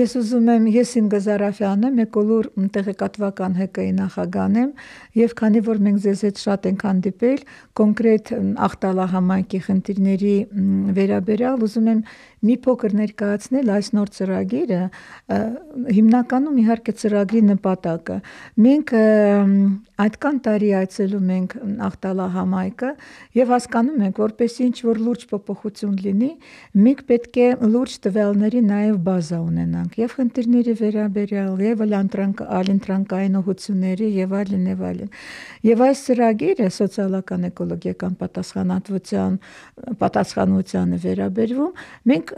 Ես ուզում եմ ես իմ Գզարաֆյանը մեկոլուր տեղեկատվական ՀԿ-ի նախագահն եմ եւ քանի որ մենք ձեզ հետ շատ ենք հանդիպել կոնկրետ ախտալահամայնքի խնդիրների վերաբերյալ ուզում եմ մի փոքր ներկայացնել այս նոր ծրագիրը հիմնականում իհարկե ծրագրի նպատակը մենք այդքան տարի այցելում ենք ախտալահամայնքը եւ հասկանում ենք որպեսզի ինչ որ լուրջ փոփոխություն լինի մենք պետք է լուրջ տվյալների նաեւ բազա ունենանք եւ խնդիրների վերաբերյալ եւ ալենտրանքային ուղությունների եւ այլն եւ այլն եւ այս ծրագիրը սոցիալական էկոլոգիական պատասխանատվության պատասխանությանը վերաբերվում մենք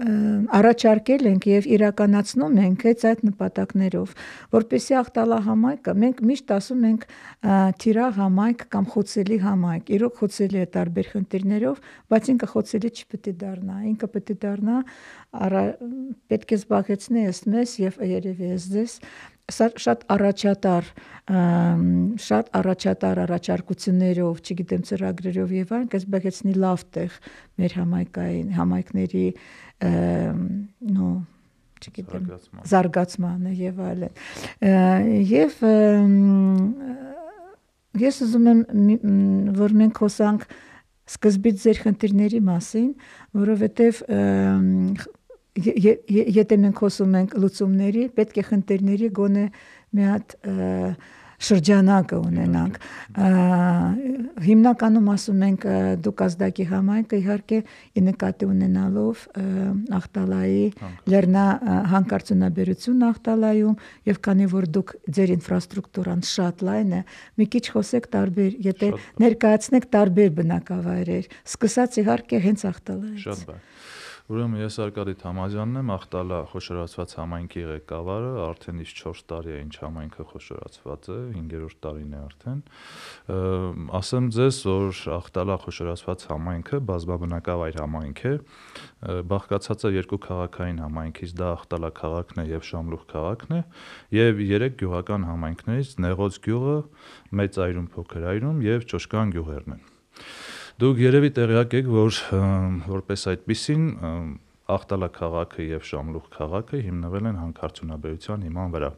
առաջարկել ենք եւ իրականացնում ենք հենց այդ նպատակներով, որպեսի ախտալահամայնքը մենք միշտ ասում ենք թիրախ համայնք կամ խոցելի համայնք։ Իրոք խոցելի է տարբեր խնդիրներով, բայց ինքը խոցելի չպետք է դառնա։ Ինքը պետք է դառնա պետք է զբաղեցնի ըստ մեզ եւ երևի ըստ ձեզ շատ առաջատար շատ առաջատար առաջարկություններով, չգիտեմ, ծրագրերով եւ այլն, կզբաղեցնի լավ տեղ մեր համայնքային համայնքների նո չգիտեմ զարգացմանը եւ այլն եւ ես ուզում եմ որ մենք խոսանք սկզբից ձեր խնդիրների մասին որովհետեւ եթե մենք խոսում ենք լուծումների պետք է խնդիրների գոնե մի հատ շրջանակը ունենանք։ Հիմնականում ասում ենք դուք ազդակի համայնքը իհարկե ի նկատի ունենալով Ախտալայի լեռնա հանքարդյունաբերությունն Ախտալայում եւ քանի որ դուք ձեր ինֆրաստրուկտուրան շատ լայն է, մի քիչ խոսեք տարբեր, եթե ներկայացնեք տարբեր բնակավայրեր, սկսած իհարկե հենց Ախտալայից։ Շատ բան։ Ուրեմն ես Արկադի Թամազյանն եմ, Ախտալա խոշորացված համայնքի ղեկավարը, արդեն իսկ 4 տարի է ինչ համայնքը խոշորացված է, 5-րդ տարին է արդեն։ Ասեմ ձեզ, որ Ախտալա խոշորացված համայնքը բազմաբնակավայր համայնք է, բաղկացած է երկու քաղաքային համայնքից, դա Ախտալա քաղաքն է եւ Շամլուխ քաղաքն է, եւ երեք գյուղական համայնքներից Նեղոց գյուղը, Մեծ այրում, Փոքր այրում եւ Ճոշկան գյուղերն են։ Դուք երևի տեղյակ եք, որ որպես այդպեսին Ախտալա քաղաքը եւ Շամլուխ քաղաքը հիմնվել են հանքարդյունաբերության հիման վրա։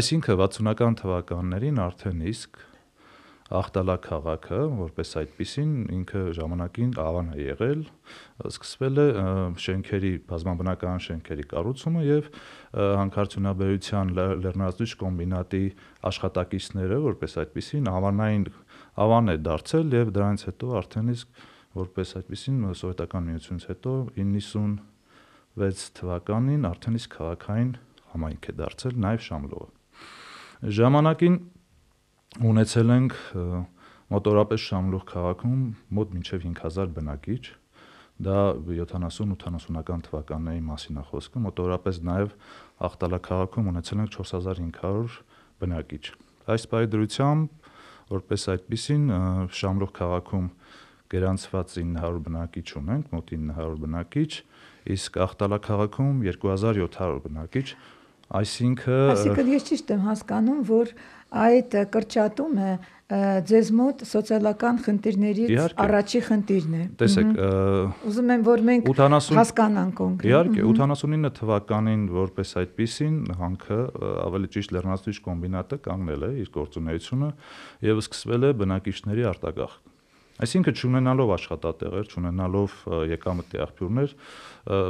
Այսինքն 60-ական թվականներին արդեն իսկ Ախտալա քաղաքը, որպես այդպեսին ինքը ժամանակին ավան է եղել, սկսվել է շենքերի բազմաբնական շենքերի կառուցումը եւ հանքարդյունաբերության լեռնազդիչ կոմբինատի աշխատակիցները, որպես այդպեսին ավանային ավան է դարձել եւ դրանից հետո արդեն իսկ որպես այդպեսին սովետական միությունից հետո 96 թվականին արդեն իսկ քաղաքային համայնք է դարձել նաեւ Շամլուղը։ Ժամանակին ունեցել ենք մոտորապես Շամլուղ քաղաքում մոտ մինչև 5000 բնակիչ, դա 70-80-ական թվականների մասին է խոսքը, մոտորապես նաև Ախտալա քաղաքում ունեցել ենք 4500 բնակիչ։ Այս բարդրությամբ որպես այդպեսին Շամրուխ քաղաքում գերանցված 900 բնակիչ ունենք, մոտ 900 բնակիչ, իսկ Ախտալա քաղաքում 2700 բնակիչ, այսինքն Այսինքն ես ճիշտ եմ հասկանում, որ այդ կրճատումը ձեզ մոտ սոցիալական խնդիրներից առաջի խնդիրն է։ Տեսեք, ուզում եմ որ մենք 80 հասկանանք կոնկրետ։ Իհարկե, 89 թվականին որպես այդպեսին հանքը ավելի ճիշտ լեռնացուցիչ կոմբինատը կանգնել է իր գործունեությունը եւ սկսվել է բնակիչների արտագաղթ։ Այսինքն ճանենալով աշխատատեղեր, ճանենալով եկամտի աղբյուրներ,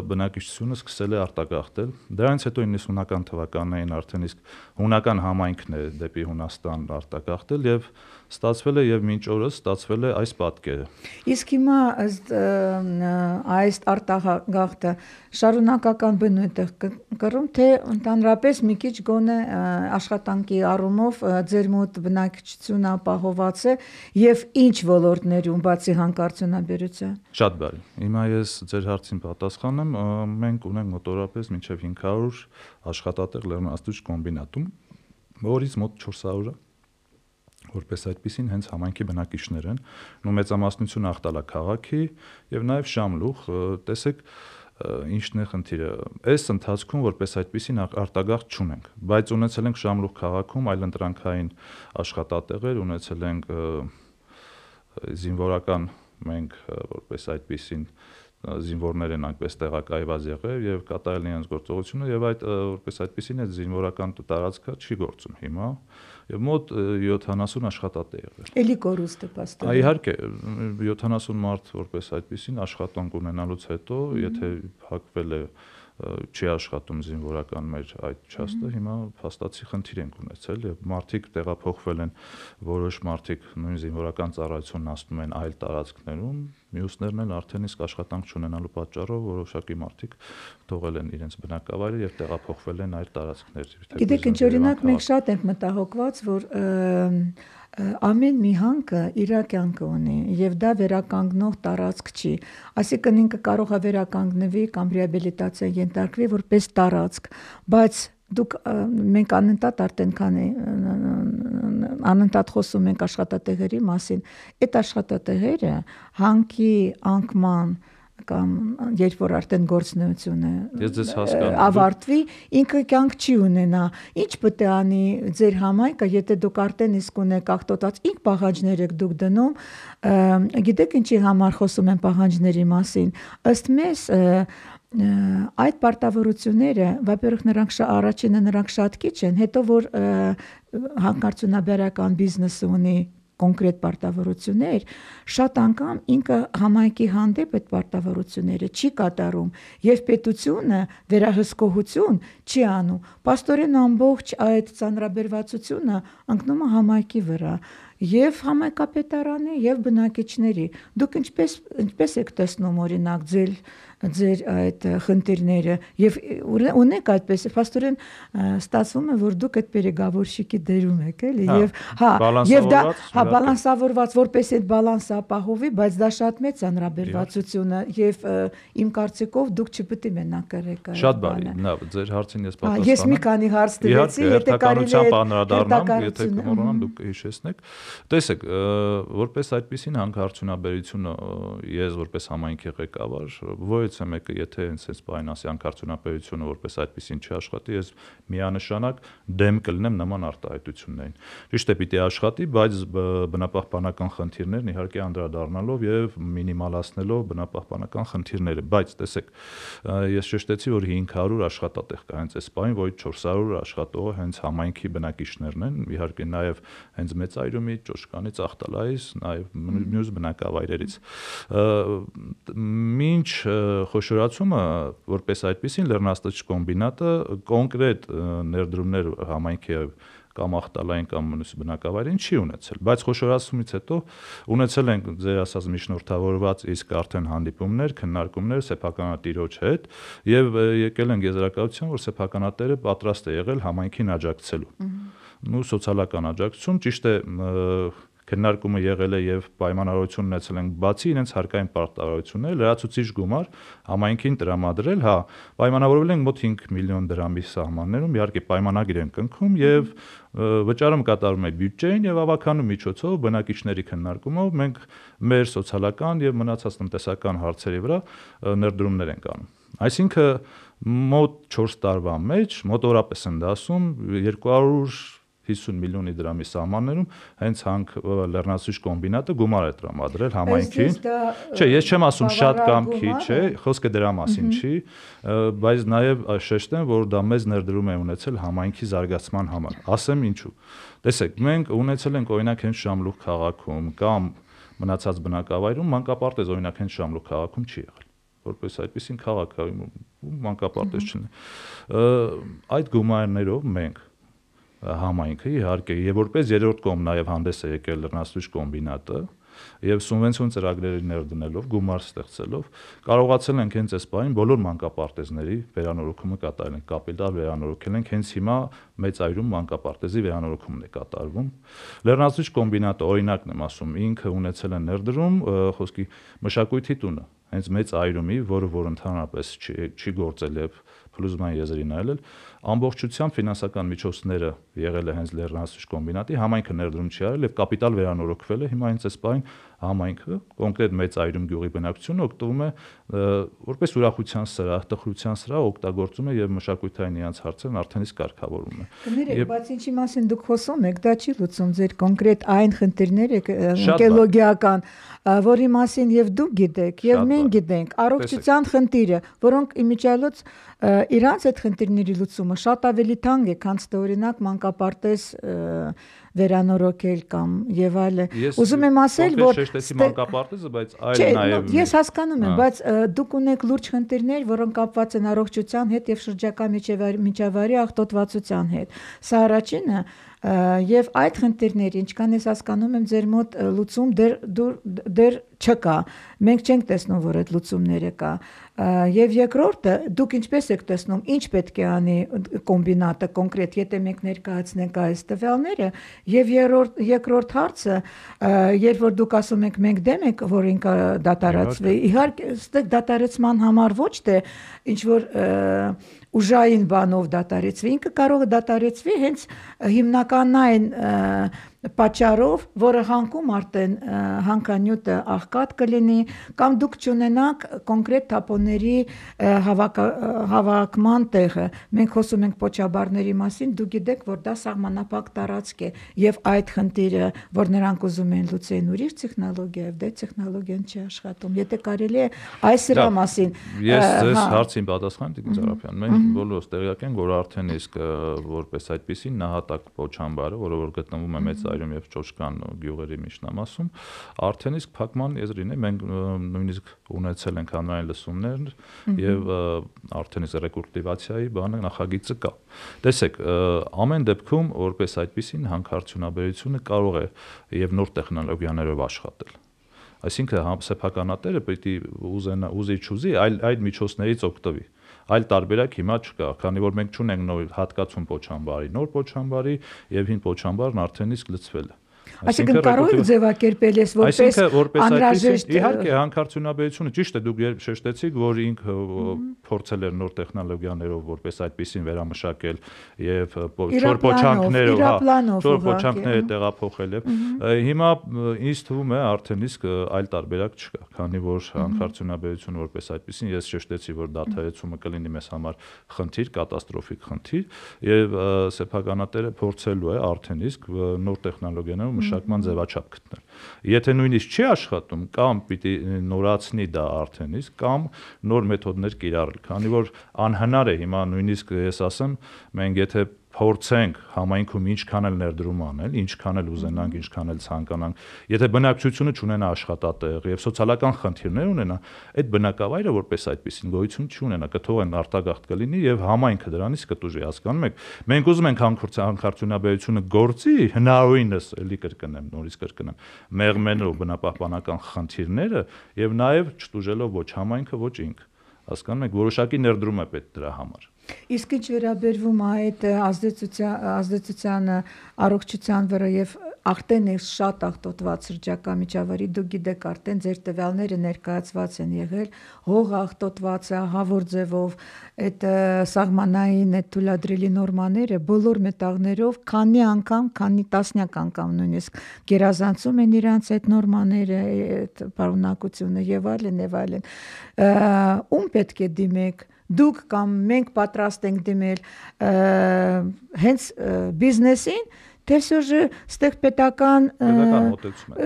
բնակիչությունը սկսել է արտագաղթել։ Դրանից հետո 90-ական թվականներին արդեն իսկ հունական համայնքն է դեպի Հունաստան արտագաղթել եւ ստացվել է եւ մինչ օրս ստացվել է այս պատկերը։ Իսկ հիմա ըստ այս արտագաղթը շարունակական բնույթ է կրում, թե ընդհանրապես մի քիչ գոնե աշխատանքի առումով ձեր մոտ բնակչությունը ապահոված է եւ ինչ ոլորտներում բացի հանկարծունաբերության։ Շատ բարի։ Հիմա ես ձեր հարցին պատասխանեմ, մենք ունենք մոտորապես մինչև 500 աշխատատեղ լեռնաստուճ կոմբինատում, որից մոտ 400-ը որպես այդպեսին հենց համայնքի բնակիչներ են, նո մեծամասնությունը ախտալա քաղաքի եւ նաեւ Շամլուխ, տեսեք ինչն է խնդիրը։ Այս ընթացքում որպես այդպեսին արտագաղթ չունենք, բայց ունեցել ենք Շամլուխ քաղաքում այլընտրանքային աշխատատեղեր, ունեցել ենք զինվորական մենք որպես այդպեսին զինվորներ են այնպես տեղակայված եղել եւ կատարել իրենց գործողությունը եւ այդ որպես այդպեսին է զինվորական տարածքը չի գործում հիմա եւ մոտ 70 աշխատատ է եղել։ Էլի կորուստ է պաստորը։ Այ իհարկե 70 մարդ որպես այդպեսին աշխատանք ունենալուց հետո, եթե հակվել է չի աշխատում զինվորական մեր այդ ճաստը, հիմա փաստացի խնդիր ենք ունեցել եւ մարդիկ տեղափոխվել են որոշ մարդիկ նույն զինվորական ծառայությունն ասում են այլ տարածքներում, մյուսներն էլ արդեն իսկ աշխատանք չունենալու պատճառով որոշակի մարդիկ թողել են իրենց բնակավայրը եւ տեղափոխվել են այլ տարածքներ։ Գիտեք, ինչ օրինակ մենք շատ ենք մտահոգված, որ ամեն մի հանքը իր կյանքը ունի եւ դա վերականգնող տարածք չի այսինքն ինքը կարող է վերականգնվի կամ ռեաբիլիտացիա ենթարկվի որպես տարածք բայց դուք մենք անընդհատ արդեն քանի անընդհատ խոսում ենք աշխատատեղերի մասին այդ աշխատատեղերը հանքի անկման կամ երբ որ արդեն գործնությունը ավարտվի, ինքը կյանք չի ունենա։ Ինչ պետք է անի ձեր համայնքը, եթե դուք արդեն իսկ ունեք ախտոտած, ինչ պահանջներ եք դուք դնում, գիտեք ինչի համար խոսում են պահանջների մասին։ Ըստ մեզ այդ պարտավորությունները, վապերөх նրանք առաջինը նրանք շատ քիչ են, հետո որ հանկարծունաբերական բիզնեսը ունի կոնկրետ պարտավորություններ, շատ անգամ ինքը համայնքի հանդեպ այդ պարտավորությունները չի կատարում եւ պետությունը վերահսկողություն չի անում։ Պաստորեն ամբողջ այդ ծանրաբերվածությունը ընկնում է համայնքի վրա եւ համայնքապետարանի եւ բնակիչների։ Դուք ինչպես ինչպես եք տեսնում օրինակ ձեր ձեր այդ խնդիրները եւ ունեք այդպես փաստորեն ստացվում է որ դուք այդ переговорщики դերում եք էլի հա, եւ հա եւ դա հա բալանսավորված որպես այդ բալանսը ապահովի բայց դա շատ մեծ անհրաբերվածություն է եւ իմ կարծիքով դուք չպետք է մենակ կրեք շատ բարի լավ ձեր հարցին ես պատասխանեմ ես մի քանի հարց դրեցի եթե կարելի է անդրադառնամ եթե կմոռանամ դուք հիշեցնեք տեսեք որպես այդպեսին հանքարդյունաբերությունը ես որպես համայնքի ղեկավար ոչ հարցից է մեկը, եթե հենց այս բան ասի անկարծունապերությունը որպես այդպեսին չաշխատի, ես միանշանակ դեմ կլինեմ նման արտահայտություններին։ Ճիշտ է, պիտի աշխատի, բայց բնապահպանական խնդիրներն իհարկե անդրադառնալով եւ մինիմալացնելով բնապահպանական խնդիրները, բայց տեսեք, ես շեշտեցի, որ 500 աշխատատեղ կա հենց այս բանին, որ 400 աշխատողը հենց համայնքի բնակիչներն են, իհարկե նաեւ հենց մեծ այրումի, ճոշկանից, ախտալայից, նաեւ մյուս բնակավայրերից։ Մինչ խոշորացումը որպես այդպեսին լեռնաստիճ կոմբինատը կոնկրետ ներդրումներ համայնքի կամ ախտալային կամ մնուս բնակավայրին չի ունեցել, բայց խոշորացումից հետո ունեցել ենք ձեր ասած միջնորդավորված իսկ արդեն հանդիպումներ, քննարկումներ սեփականատիրոջ հետ եւ եկել են եզրակացության, որ սեփականատերը պատրաստ է եղել համայնքին աջակցելու։ Նու սոցիալական աջակցություն ճիշտ է քննարկումը եղել է եւ պայմանավորություն ունեցել են բացի իրենց հարկային պարտավորությունները լրացուցիչ գումար համայնքին տրամադրել, հա, պայմանավորվել են մոտ 5 միլիոն դրամի սահմաններում, իհարկե պայմանագիր են կնքում եւ վճարում կատարում է բյուջեին եւ ավականու միջոցով բնակիչների քննարկումով մենք մեր սոցիալական եւ մնացած տնտեսական հարցերի վրա ներդրումներ ենք անում։ Այսինքն մոտ 4 տարվա մեջ մոտորապես են դասում 200 50 միլիոնի դրամի սահմաններում հենց հանք լեռնացույց կոմբինատը գումար է տրամադրել համայնքին։ Չէ, ես չեմ ասում շատ կամ քիչ է, խոսքը դրա մասին չի, բայց նաև շեշտեմ, որ դա մեծ ներդրում է ունեցել համայնքի զարգացման համար։ Ասեմ ինչու։ Տեսեք, մենք ունեցել ենք օրինակ հենց Շամլուխ քաղաքում կամ մնացած բնակավայրում մանկապարտեզ օրինակ հենց Շամլուխ քաղաքում չի եղել որպես այդպեսին քաղաք մանկապարտեզ չունի։ Այդ գումարներով մենք համայնքը իհարկե եւ որպես երրորդ կողմ նաեւ հանդես է եկել լեռնաստույց կոմբինատը եւ սուբվենցիոն ծրագրերի ներդնելով գումար ստեղծելով կարողացել ենք հենց այս բանին բոլոր մանկապարտեզների վերանորոգումը կատարել ենք կապիտալ վերանորոգել ենք հենց հիմա մեծ այրում մանկապարտեզի վերանորոգումն է կատարվում լեռնաստույց կոմբինատը օրինակն եմ ասում ինքը ունեցել է ներդրում խոսքի մշակույթի տունը հենց մեծ այրումի, որը որ ընդհանրապես չի, չի գործել եւ փլուզման եզրին այլել, ամբողջությամբ ֆինանսական միջոցները եղել է հենց Լեռնահասուշ կոմբինատի, համայնքը ներդրում չի արել եւ կապիտալ վերանորոգվել է, հիմա հենց այս բային համայնքը, կոնկրետ մեծ այրում գյուղի բնակչությունը օգտվում է որպես ուրախության սրահ, տխրության սրահ օգտագործում է եւ մշակութային իրանց հարցերն արդեն իսկ կարգավորում է։ Կներեք, բայց ինչի մասին դուք խոսում եք, դա չի լուծում ձեր կոնկրետ այն խնդիրները էկոլոգիական, որի մասին եւ դուք գիտեք, եւ մենք գիտենք, առողջության խնդիրը, որոնք իմիջիալոց իրանց այդ խնդիրների լուծումը շատ ավելի թանկ է, քան թե օրինակ մանկապարտեզ վերանորոգել կամ եւ այլը։ Ուզում եմ ասել, որ շեշտեցի մանկապարտեզը, բայց այլ նաեւ Ես հասկանում եմ, բայց դուք ունեք լուրջ խնդիրներ, որոնք կապված են առողջության հետ եւ շրջակա միջավայրի աղտոտվածության հետ։ Սա առաջինը եւ այդ խնդիրների ինչքան ես հասկանում եմ ձեր մոտ լուծում դեռ դեռ չկա մենք չենք տեսնում որ այդ լուծումները կա եւ երկրորդը դուք ինչպես եք տեսնում ինչ պետք է անի կոմբինատը կոնկրետ եթե մենք ներկայացնենք այս տվյալները եւ երրորդ երկրորդ հարցը երբ որ դուք ասում եք մենք դեմ ենք որ ինքը դատարացվի իհարկե ստեղ դատարեցման համար ոչ թե ինչ որ ուժային բանով դատարեցվի ինքը կարող է դատարեցվի հենց հիմնական այն պատճառով, որը հանկում արդեն հանքանյութը աղքատ կլինի կամ դուք ճունենաք կոնկրետ թափոնների հավաքման տեղը։ Մենք խոսում ենք փոչաբարների մասին, դուք գիտեք, որ դա սահմանափակ տարածք է եւ այդ խնդիրը, որ նրանք ուզում են լուծեն ուրիշ տեխնոլոգիայով, դե տեխնոլոգիան չի աշխատում։ Եթե կարելի է այս սրա մասին Ես ձեզ հա։ հարցին պատասխան Տիկին Զարափյան։ Մենք բոլորս տեղյակ ենք, որ արդեն իսկ որպես այդպեսին նահատակ փոչամբարը, որը որ գտնվում է մեծ ծայրում եւ ճոշկան գյուղերի միջնամասում, արդեն իսկ փակման եզրին է, մենք նույնիսկ ունեցել ենք հանրային լսումներ եւ արդեն իսկ ռեկուլտիվացիայի բանը նախագիծը կա։ Տեսեք, ամեն դեպքում որպես այդպեսին հանքարդյունաբերությունը կարող է եւ նոր տեխնոլոգիաներով աշխատել այսինքն սեփականատերը պետք է ուզենա ուզի ճուզի այլ այդ միջոցներից օգտվի այլ տարբերակ հիմա չկա, քանի որ մենք չունենք նոր հատկացում փոչամբարի, նոր փոչամբարի եւ հին փոչամբարն արդեն իսկ լծվել է։ Այսինքն կարող եք ձևակերպել ես որպես անհրաժեշտ իհարկե հանքարդյունաբերությունը ճիշտ է դուք երբ շեշտեցիք որ ինքը փորձել էր նոր տեխնոլոգիաներով որպես այդպեսին վերամշակել եւ չոր փոչանքներով հա չոր փոչանքները տեղափոխել եւ հիմա ինձ թվում է արդեն իսկ այլ տարբերակ չկա քանի որ հանքարդյունաբերությունը որպես այդպեսին ես շեշտեցի որ դաթարեցումը կլինի մեզ համար խնդիր կատաստրոֆիկ խնդիր եւ սեփականատերը փորձելու է արդեն իսկ նոր տեխնոլոգիաներով մշակման ձևաչափ գտնել։ Եթե նույնիսկ չի աշխատում, կամ պիտի նորացնի դա արդեն իսկ, կամ նոր մեթոդներ կիրառել, քանի որ անհնար է հիմա նույնիսկ ես ասեմ, մենք եթե փորձենք համայնքում ինչքան էլ ներդրում անել, ինչքան էլ ուզենանք, ինչքան էլ ցանկանանք, եթե բնակչությունը չունենա աշխատատեղ եւ սոցիալական խնդիրներ ունենա, այդ բնակավայրը որպես այդպեսին գոյություն չունենա, կթողեն արտագաղթ կլինի եւ համայնքը դրանից կտուժի, հասկանում եք։ Մենք ուզում ենք հանքարդյունաբերությունը գործի, հնարավորինս էլի կրկնեմ, նորից կրկնեմ, մեղմենով բնապահպանական խնդիրները եւ նաեւ չտուժելով ոչ համայնքը, ոչ ինքը։ Հասկանում եք, որոշակի ներդրում է պետք դրա համար։ Իսկ ինչ վերաբերվում է այդ ազդեցության ազդեցությանը առողջության վրա եւ արդեն է շատ աղտոտված շրջակա միջավայրի դուք գիտեք արդեն ձեր տվյալները ներկայացված են եղել հող աղտոտված է հավոր ձևով այդ սահմանային այդ թույլատրելի նորմաները բոլոր մետաղներով քանի անգամ քանի տասնյակ անգամ նույնիսկ գերազանցում են իրանց այդ նորմաները այդ պարունակությունը եւ այլն եւ այլն ում պետք է դիմեք դուք կամ մենք պատրաստ ենք դիմել հենց բիզնեսին թե սոժը ստեղ պետական պետական մոտեցում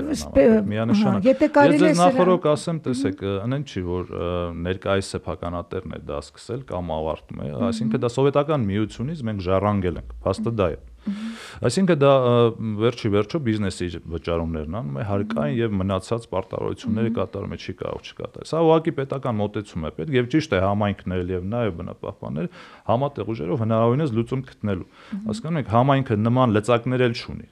է միանշանակ եթե կարելի է նախորոք ասեմ տեսեք անեն չի որ ներկայիս սեփականատերն է դա սկսել կամ ավարտում է այսինքն դա սովետական միությունից մենք ժառանգել ենք փաստը դա է Այսինքն դա վերջի վերջո բիզնեսի վճարումներն անում է հարկային եւ մնացած պարտավորությունները կատարում է չի կարող չկատարել։ Սա ուղղակի պետական մոտեցում է պետք եւ ճիշտ է համայնքներ եւ նաեւ բնապահպաններ համատեղ ուժերով հնարավորինս լուծում գտնելու։ Հասկանում եք համայնքը նման լծակներ էլ չունի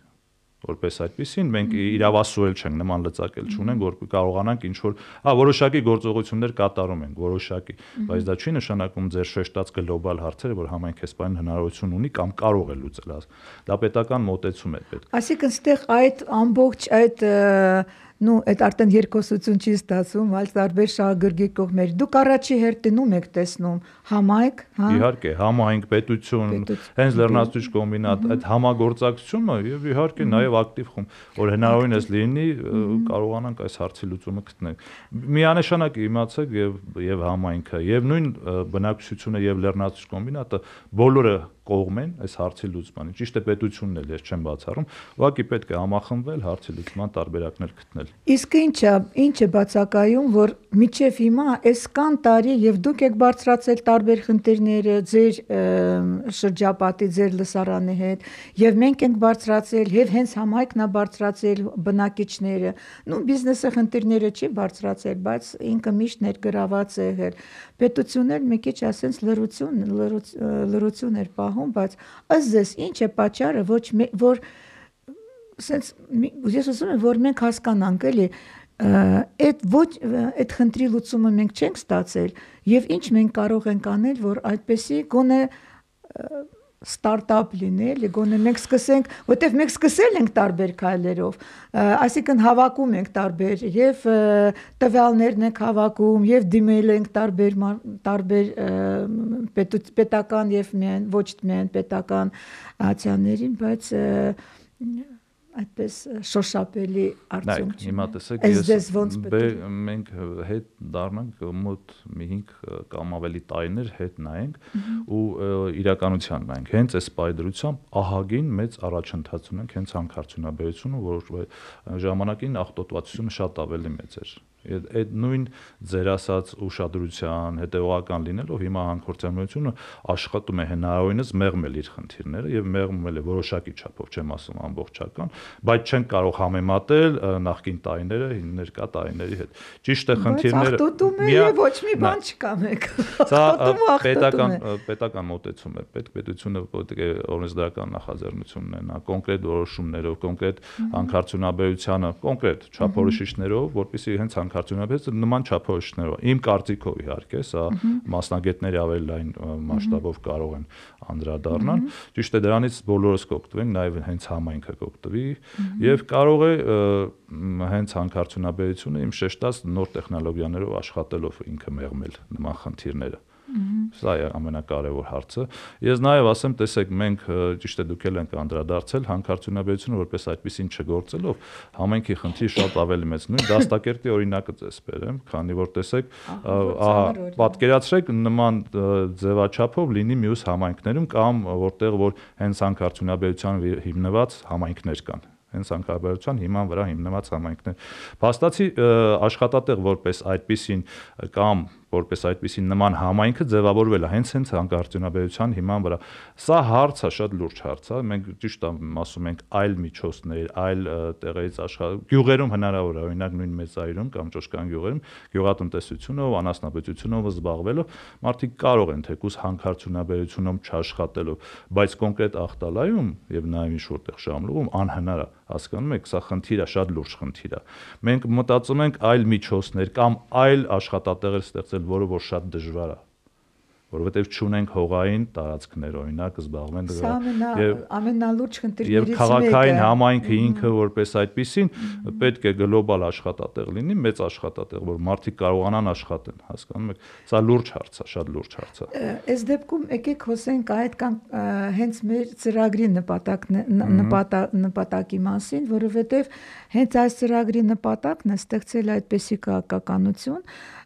որպես այդպեսին մենք իրավասու էլ չենք նման լծակել չունենք որ կարողանանք ինչ որ հա որոշակի գործողություններ կատարում ենք որոշակի բայց դա չի նշանակում ձեր շեշտած գլոբալ հարցերը որ համայնք էսպայն հնարավորություն ունի կամ կարող է լուծել դա պետական մոտեցում է պետք այսինքն ստեղ այդ ամբողջ այդ նու այդ արդեն երկոսություն չի ստացվում, այլ տարբեր շահագրգիռ կողմեր։ Դուք առաջի հերթնում եք տեսնում համայնք, հա։ Իհարկե, համայնք, պետություն, հենց լեռնացույց կոմբինատ, այդ համագործակցությունը եւ իհարկե նաեւ ակտիվ խումբ, որ հնարավորինս լինի կարողանանք այս հարցի լուծումը գտնել։ Միանշանակ իմացեք եւ եւ համայնքը եւ նույն բնակչությունը եւ լեռնացույց կոմբինատը բոլորը կողմ են այս հարցի լուծմանը։ Ճիշտ է պետությունն էլ ես չեմ բացառում, ուղղակի պետք է համախմբվել հարցի լուծման տարբերակներ գտնել։ Իսկ ինչա, ինչ է բացակայում, որ միջև հիմա այս կան տարի եւ դուք եք բարձրացել տարբեր խնդիրները ձեր շրջապատի, ձեր լսարանի հետ եւ մենք ենք բարձրացել եւ հենց համայնքն է բարձրացել բնակիչները։ Նու բիզնեսը խնդիրները չի բարձրացել, բայց ինքը միշտ ներգրաված է եղել։ Պետությունն էլ մի քիչ ասենց լրություն լրություն էր պահում պահում, բայց ըստ ձեզ ինչ է պատճառը ոչ որ սենց ես ուզում եմ որ մենք հասկանանք էլի այդ ոչ այդ խնդրի լուծումը մենք չենք ստացել եւ ինչ մենք կարող ենք անել որ այդպեսի գոնե ստարտափ լինել, գոնե մենք սկսենք, որտեվ մենք սկսել ենք տարբեր քայլերով, այսինքն հավաքում ենք տարբեր եւ տվյալներն ենք հավաքում եւ դիմել ենք տարբեր տարբեր պետական եւ միայն ոչ միայն պետական ացիաներին, բայց այդպես շոշափելի արդյունք չի։ Հիմա տեսեք, ես մենք հետ դառնանք մոտ մի 5 կամ ավելի տարիներ հետ նայենք ու իրականության նայենք։ Հենց այս պայդրությամբ ահագին մեծ առաջընթաց ունենք հենց հանքարդյունաբերությունը, որ ժամանակին աղտոտվածությունը շատ ավելի մեծ էր այդ նույն ձեր ասած ուշադրության հետևողական լինելով հիմա հանքորցամությունը աշխատում է հնարավորինս մեղմել իր խնդիրները եւ մեղմել է որոշակի չափով, չեմ ասում ամբողջական, բայց չեն կարող համեմատել նախկին տարիները ներկա տարիների հետ։ Ճիշտ է խնդիրները է եւ ոչ մի բան չկա մեկ։ Սա պետական պետական մոտեցում է։ Պետք պետությունը է օրենսդրական նախաձեռնություն ունենա կոնկրետ որոշումներով, կոնկրետ հանքարդյունաբերությանը, կոնկրետ չափորոշիչներով, որպեսզի հենց հանք արդյունաբերությունը նման չափորոշիչներով։ Իմ կարծիքով իհարկե, սա մասնագետների ավելի լայն մասշտաբով կարող են անդրադառնալ։ Ճիշտ է դրանից բոլորս կօգտվենք, նաև հենց համայնքը կօգտվի եւ կարող է հենց հանքարդյունաբերությունը իմ շեշտած նոր տեխնոլոգիաներով աշխատելով ինքը մեղմել նման խնդիրները։ Սա է ամենակարևոր հարցը։ Ես նաև ասեմ, տեսեք, մենք ճիշտ է դուք ել ենք անդրադարձել հանքարդյունաբերությունը որպես այդպեսին չգործելով, համենքի խնդիրը շատ ավելի մեծ։ Նույն դաստակերտի օրինակը ձեզ բերեմ, քանի որ տեսեք, ահա պատկերացրեք նման ձևաչափով լինի մյուս համայնքներում կամ որտեղ որ հենց հանքարդյունաբերության հիմնված համայնքներ կան հենց անկարբարության հիման վրա հիմնված համայնքներ։ Փաստացի աշխատատեղ որպես այդպիսին կամ որպես այդպիսի նման համայնքը ձևավորվել է հենց հենց հանկարծունաբերության հիման վրա։ Սա հարց է, շատ լուրջ հարց է։ Մենք ճիշտ ասում ենք այլ միջոցներ, այլ տեղերից աշխատ գյուղերում հնարավոր է, օրինակ նույն մեծայրում կամ ճոշկան գյուղերում գյուղատնտեսությունով, անասնապետությունով զբաղվելով մարդիկ կարող են թեկուս հանկարծունաբերությունում չաշխատելով, բայց կոնկրետ ախտալայում եւ նաեւ ինչ որտեղ շամլուղում անհնար է հասկանում եք, սա խնդիր է, շատ լուրջ խնդիր է։ Մենք մտածում ենք այլ միջոցներ կամ այլ աշխատատեղեր ստեղծել, որը որ շատ դժվար է որովհետև ճունենք հողային տարածքներ օրինակ զբաղվեն դրա եւ ամենալուրջ խնդիրներից մեկը եւ քաղաքային համայնքը ինքը որպես այդպեսին պետք է գլոբալ աշխատատեղ լինի մեծ աշխատատեղ որ մարդիկ կարողանան աշխատեն հասկանում եք սա լուրջ հարց է շատ լուրջ հարց է այս դեպքում եկեք խոսենք այդ կամ հենց մեր ծրագրի նպատակն նպատակի մասին որովհետև հենց այս ծրագրի նպատակն է ստեղծել այդպեսի քաղաքականություն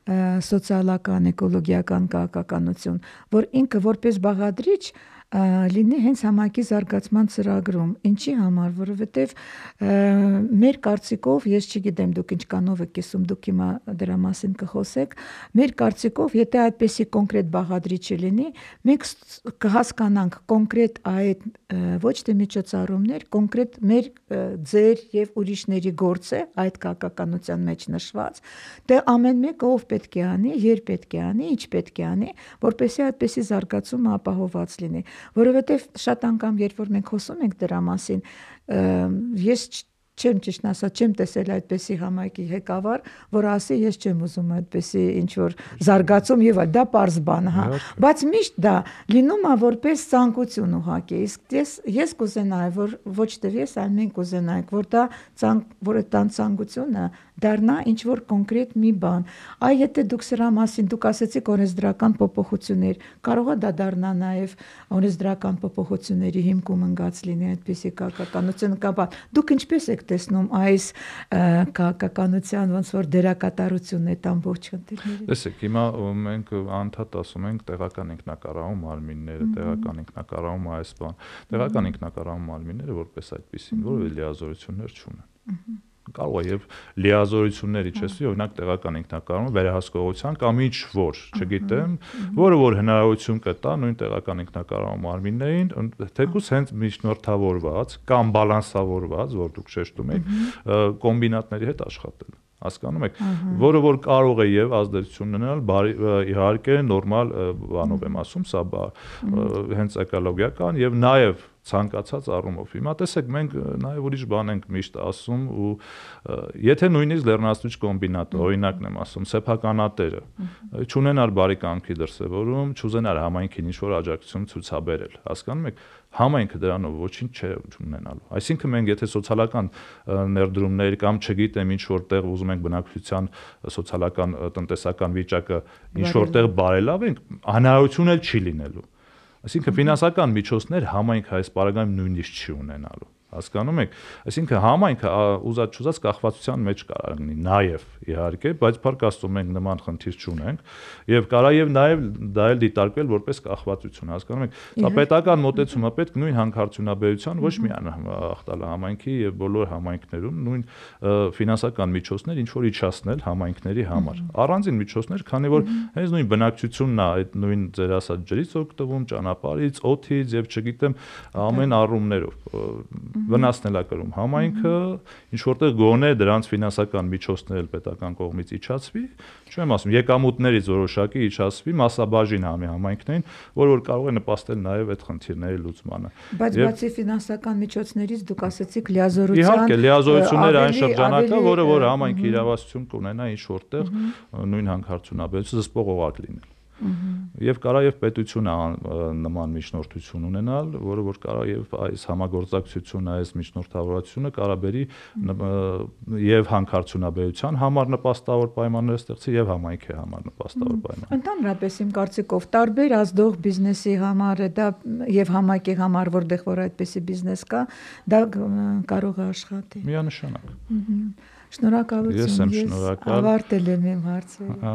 սոցիալական, էկոլոգիական քաղաքականություն, որ ինքը որպես բաղադրիչ լինի հենց համակի զարգացման ծրագրում։ Ինչի համար, որովհետև մեր կարծիքով, ես չգիտեմ դուք ինչ կանով եք կիսում, դուք հիմա դրա մասին կխոսեք, մեր կարծիքով, եթե այդպեսի կոնկրետ բաղադրիչը լինի, մենք կհասկանանք կոնկրետ այդ ոչ թե միջոցառումներ, կոնկրետ մեր ձեր եւ ուրիշների գործ է այդ քաղաքականության մեջ նշված, դե ամեն մեկը ով պետք է անի, երբ պետք է անի, ինչ պետք է անի, որպեսզի այդպեսի զարգացումը ապահովված լինի որովհետև շատ անգամ երբ որ մենք խոսում ենք դրա մասին, ես չեմ ճիշտ ասած, չեմ տեսել այդպեսի համայնքի ղեկավար, որ ասի ես չեմ ուզում այդպեսի ինչ որ զարգացում եւ դա པարզ բան, հա։ Բայց միշտ դա լինում է որպես ցանկություն ուղակի։ Իսկ ես ես կուզենայի, որ ոչ թե ես, այլ մենք կուզենայինք, որ դա ցանկ, որ այդ ցանկությունը դառնա ինչ որ կոնկրետ մի բան։ Այ եթե դուք սրա մասին դուք ասեցիք օրենսդրական փոփոխություններ, կարող է դա դառնա նաև օրենսդրական փոփոխությունների հիմքում ընկած լինի այդպիսի քաղաքականություն կապա։ Դուք ինչպես եք տեսնում այս քաղաքականության ոնց որ դերակատարությունն այդ ամբողջ խնդիրների։ Տեսեք, հիմա մենք անդադ ասում ենք տեղական ինքնակառավարում մարմինները, տեղական ինքնակառավարում այս բան։ Տեղական ինքնակառավարում մարմինները որպես այդպեսին որևէ լիազորություններ չունեն կարող է եւ լիազորությունների չեսի օրինակ տեղական ինքնակառավարումը վերահսկողության կամ ինչ որ, չգիտեմ, որը որ հնարավորություն կտա նույն տեղական ինքնակառավարման մարմիններին թեկուս հենց միջնորդավորված կամ բալանսավորված, որ դուք շեշտում եք, կոմբինատների հետ աշխատել հասկանում եք որը որ կարող է եւ ազդեցություն ունենալ իհարկե նորմալ բանով եմ ասում սա հենց էկոլոգիական եւ նաեւ ցանկացած առումով։ Հիմա տեսեք, մենք նաև ուրիշ բան ենք միշտ ասում ու եթե նույնիսկ լեռնացուցիչ կոմբինատը, օրինակն եմ ասում, սեփականատերը, ճանենար բարի կամքի դրսևորում, ճուզենար համայնքին ինչ որ աջակցություն ցուցաբերել։ Հասկանում եք, համայնքը դրանով ոչինչ չէ ունենալու։ Այսինքն մենք եթե սոցիալական ներդրումներ կամ չգիտեմ ինչ որտեղ ուզում ենք բնակչության սոցիալական տնտեսական վիճակը ինչ որտեղ բարելավենք, հնարավորություն էլ չի լինելու Այսինքն ֆինանսական միջոցներ համայնքը այս պարագայում նույնիսկ չի ունենալու հասկանում եք այսինքն համայնքը ուզած չուզած կախվածության մեջ կարող լինի նաև իհարկե բայց փառք աստծո մենք նման խնդիր չունենք եւ կարա եւ նաև դա էլ դիտարկվել որպես կախվածություն հասկանում եք դա պետական մոտեցումը պետք նույն հանքարդյունաբերության ոչ միայն ախտալը համայնքի եւ բոլոր համայնքներում նույն ֆինանսական միջոցներ ինչ որ իջացնել համայնքների համար առանձին միջոցներ քանի որ հենց նույն բնակչությունն է այդ նույն ձեր ասած ջրից օգտվում ճանապարհից օթից եւ չգիտեմ ամեն առումներով վնասնել է կրում համայնքը, ինչ որտեղ գոնե դրանց ֆինանսական միջոցներ էլ պետական կողմից իջացվի, չեմ ասում, եկամուտներից որոշակի իջացվի մասաբաժին համի համայնքներին, որը որ կարող է նպաստել նաև այդ խնդիրների լուծմանը։ Բայց բացի ֆինանսական միջոցներից դուք ասացիք լիազորության Իհարկե, լիազորությունները այն շրջանակը, որը որ համայնքի իրավասություն կունենա ինչ որտեղ նույն հանքարդյունաբերությունը զսպող օղակ լինել։ Եվ կարա եւ պետությունը նման միջնորդություն ունենալ, որը որ կարա եւ այս համագործակցությունը, այս միջնորդավորությունը կարա բերի եւ հանքարդյունաբերության համար նպաստավոր պայմաններ ստեղծի եւ համայնքի համար նպաստավոր պայմաններ։ Ընդհանրապես իմ կարծիքով տարբեր ազդող բիզնեսի համար դա եւ համայնքի համար, որտեղ որ այդպեսի բիզնես կա, դա կարող է աշխատի։ Միանշանակ։ Շնորհակալություն։ Ես եմ շնորհակալ։ Ավարտել եմ իմ հարցերը։ Հա